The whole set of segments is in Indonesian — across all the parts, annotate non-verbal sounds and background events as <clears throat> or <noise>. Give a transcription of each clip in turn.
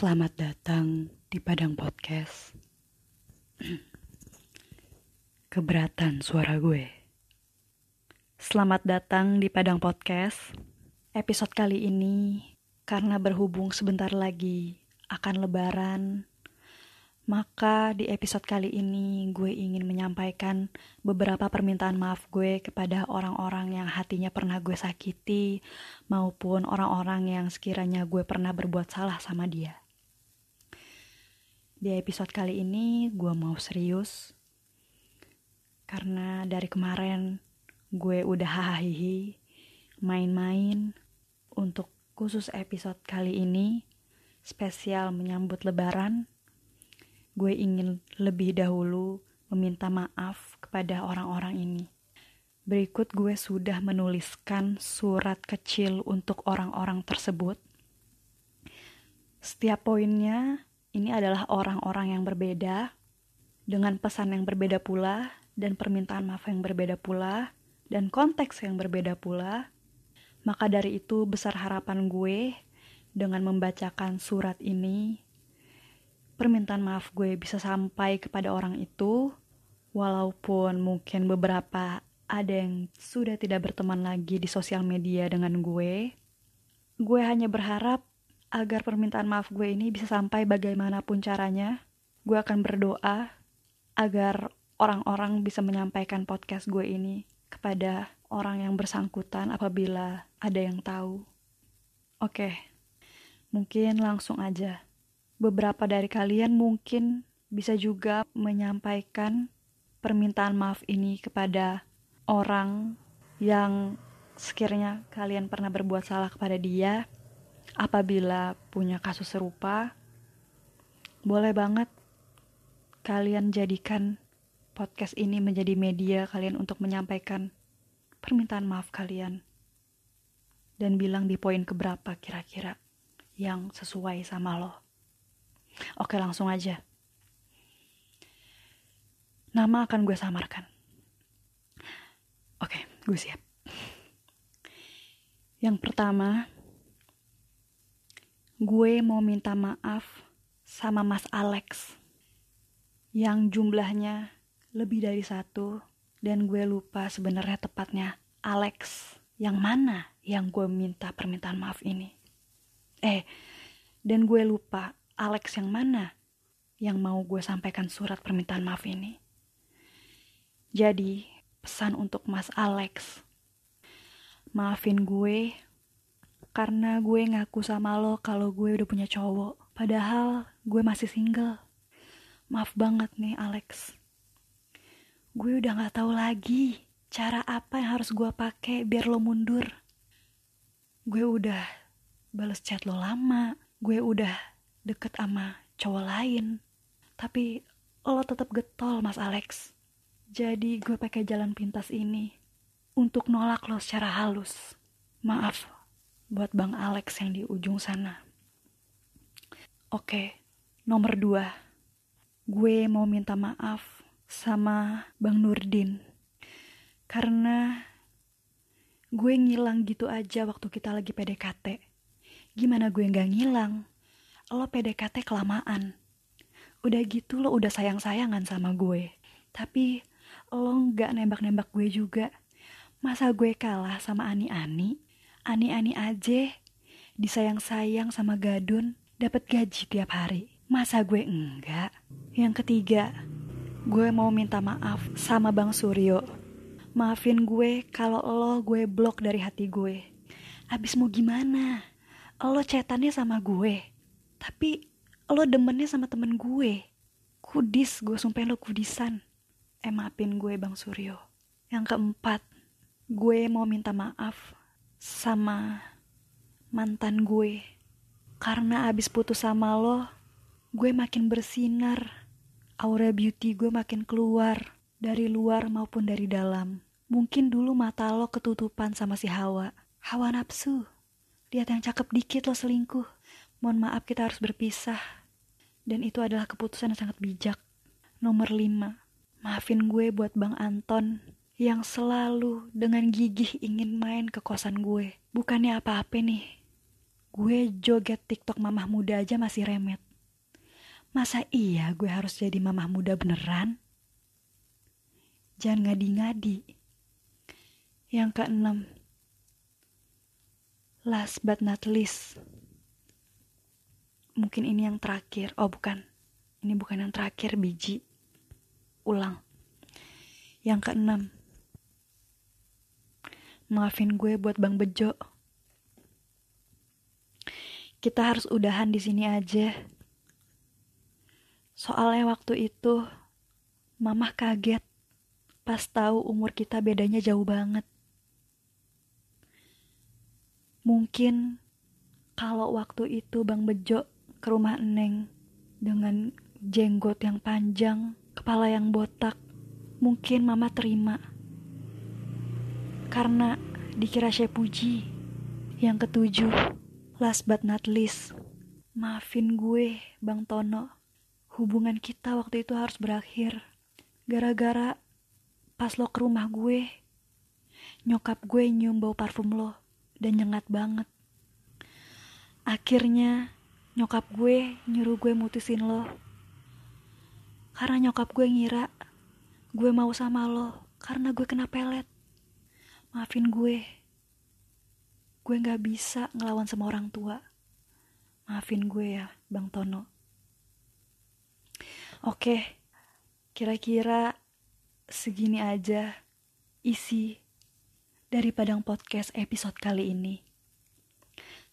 Selamat datang di Padang Podcast. <clears throat> Keberatan suara gue. Selamat datang di Padang Podcast. Episode kali ini karena berhubung sebentar lagi akan lebaran, maka di episode kali ini gue ingin menyampaikan beberapa permintaan maaf gue kepada orang-orang yang hatinya pernah gue sakiti maupun orang-orang yang sekiranya gue pernah berbuat salah sama dia. Di episode kali ini gue mau serius karena dari kemarin gue udah hahaha main-main untuk khusus episode kali ini spesial menyambut lebaran gue ingin lebih dahulu meminta maaf kepada orang-orang ini. Berikut gue sudah menuliskan surat kecil untuk orang-orang tersebut. Setiap poinnya ini adalah orang-orang yang berbeda dengan pesan yang berbeda pula dan permintaan maaf yang berbeda pula dan konteks yang berbeda pula. Maka dari itu besar harapan gue dengan membacakan surat ini permintaan maaf gue bisa sampai kepada orang itu walaupun mungkin beberapa ada yang sudah tidak berteman lagi di sosial media dengan gue gue hanya berharap agar permintaan maaf gue ini bisa sampai bagaimanapun caranya gue akan berdoa agar orang-orang bisa menyampaikan podcast gue ini kepada orang yang bersangkutan apabila ada yang tahu. Oke, mungkin langsung aja. Beberapa dari kalian mungkin bisa juga menyampaikan permintaan maaf ini kepada orang yang sekiranya kalian pernah berbuat salah kepada dia. Apabila punya kasus serupa, boleh banget kalian jadikan podcast ini menjadi media kalian untuk menyampaikan permintaan maaf kalian dan bilang di poin keberapa kira-kira yang sesuai sama lo. Oke langsung aja. Nama akan gue samarkan. Oke, gue siap. Yang pertama, gue mau minta maaf sama Mas Alex yang jumlahnya lebih dari satu dan gue lupa sebenarnya tepatnya Alex yang mana yang gue minta permintaan maaf ini. Eh, dan gue lupa Alex yang mana yang mau gue sampaikan surat permintaan maaf ini. Jadi, pesan untuk Mas Alex. Maafin gue karena gue ngaku sama lo kalau gue udah punya cowok. Padahal gue masih single. Maaf banget nih Alex gue udah gak tahu lagi cara apa yang harus gue pakai biar lo mundur. Gue udah bales chat lo lama, gue udah deket sama cowok lain, tapi lo tetap getol mas Alex. Jadi gue pakai jalan pintas ini untuk nolak lo secara halus. Maaf buat Bang Alex yang di ujung sana. Oke, nomor dua. Gue mau minta maaf sama Bang Nurdin. Karena gue ngilang gitu aja waktu kita lagi PDKT. Gimana gue nggak ngilang? Lo PDKT kelamaan. Udah gitu lo udah sayang-sayangan sama gue. Tapi lo nggak nembak-nembak gue juga. Masa gue kalah sama Ani-Ani? Ani-Ani aja disayang-sayang sama Gadun dapat gaji tiap hari. Masa gue enggak? Yang ketiga, Gue mau minta maaf sama Bang Suryo. Maafin gue kalau lo gue blok dari hati gue. Abis mau gimana? Lo cetannya sama gue. Tapi lo demennya sama temen gue. Kudis, gue sumpah lo kudisan. Eh maafin gue Bang Suryo. Yang keempat, gue mau minta maaf sama mantan gue. Karena abis putus sama lo, gue makin bersinar aura beauty gue makin keluar dari luar maupun dari dalam. Mungkin dulu mata lo ketutupan sama si Hawa. Hawa nafsu. Lihat yang cakep dikit lo selingkuh. Mohon maaf kita harus berpisah. Dan itu adalah keputusan yang sangat bijak. Nomor lima. Maafin gue buat Bang Anton yang selalu dengan gigih ingin main ke kosan gue. Bukannya apa-apa nih. Gue joget TikTok mamah muda aja masih remet. Masa iya gue harus jadi mamah muda beneran? Jangan ngadi-ngadi. Yang keenam. Last but not least. Mungkin ini yang terakhir. Oh bukan. Ini bukan yang terakhir biji. Ulang. Yang keenam. Maafin gue buat Bang Bejo. Kita harus udahan di sini aja. Soalnya waktu itu Mamah kaget pas tahu umur kita bedanya jauh banget. Mungkin kalau waktu itu Bang Bejo ke rumah Neng dengan jenggot yang panjang, kepala yang botak, mungkin Mama terima. Karena dikira Puji. Yang ketujuh, Last but not least, maafin gue, Bang Tono. Hubungan kita waktu itu harus berakhir. Gara-gara pas lo ke rumah gue, nyokap gue nyium bau parfum lo dan nyengat banget. Akhirnya nyokap gue nyuruh gue mutusin lo. Karena nyokap gue ngira gue mau sama lo karena gue kena pelet. Maafin gue gue gak bisa ngelawan sama orang tua. Maafin gue ya, Bang Tono. Oke, kira-kira segini aja isi dari Padang Podcast episode kali ini.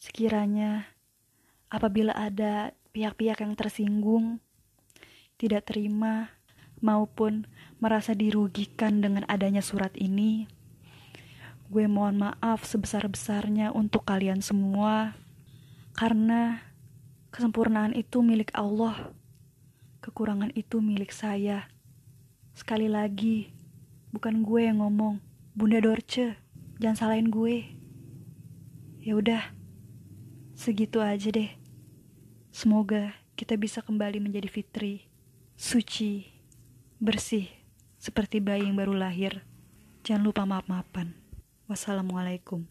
Sekiranya apabila ada pihak-pihak yang tersinggung, tidak terima, maupun merasa dirugikan dengan adanya surat ini, Gue mohon maaf sebesar-besarnya untuk kalian semua, karena kesempurnaan itu milik Allah, kekurangan itu milik saya. Sekali lagi, bukan gue yang ngomong, Bunda Dorce, jangan salahin gue. Ya udah, segitu aja deh. Semoga kita bisa kembali menjadi fitri, suci, bersih, seperti bayi yang baru lahir. Jangan lupa maaf-maafan. Wassalamualaikum.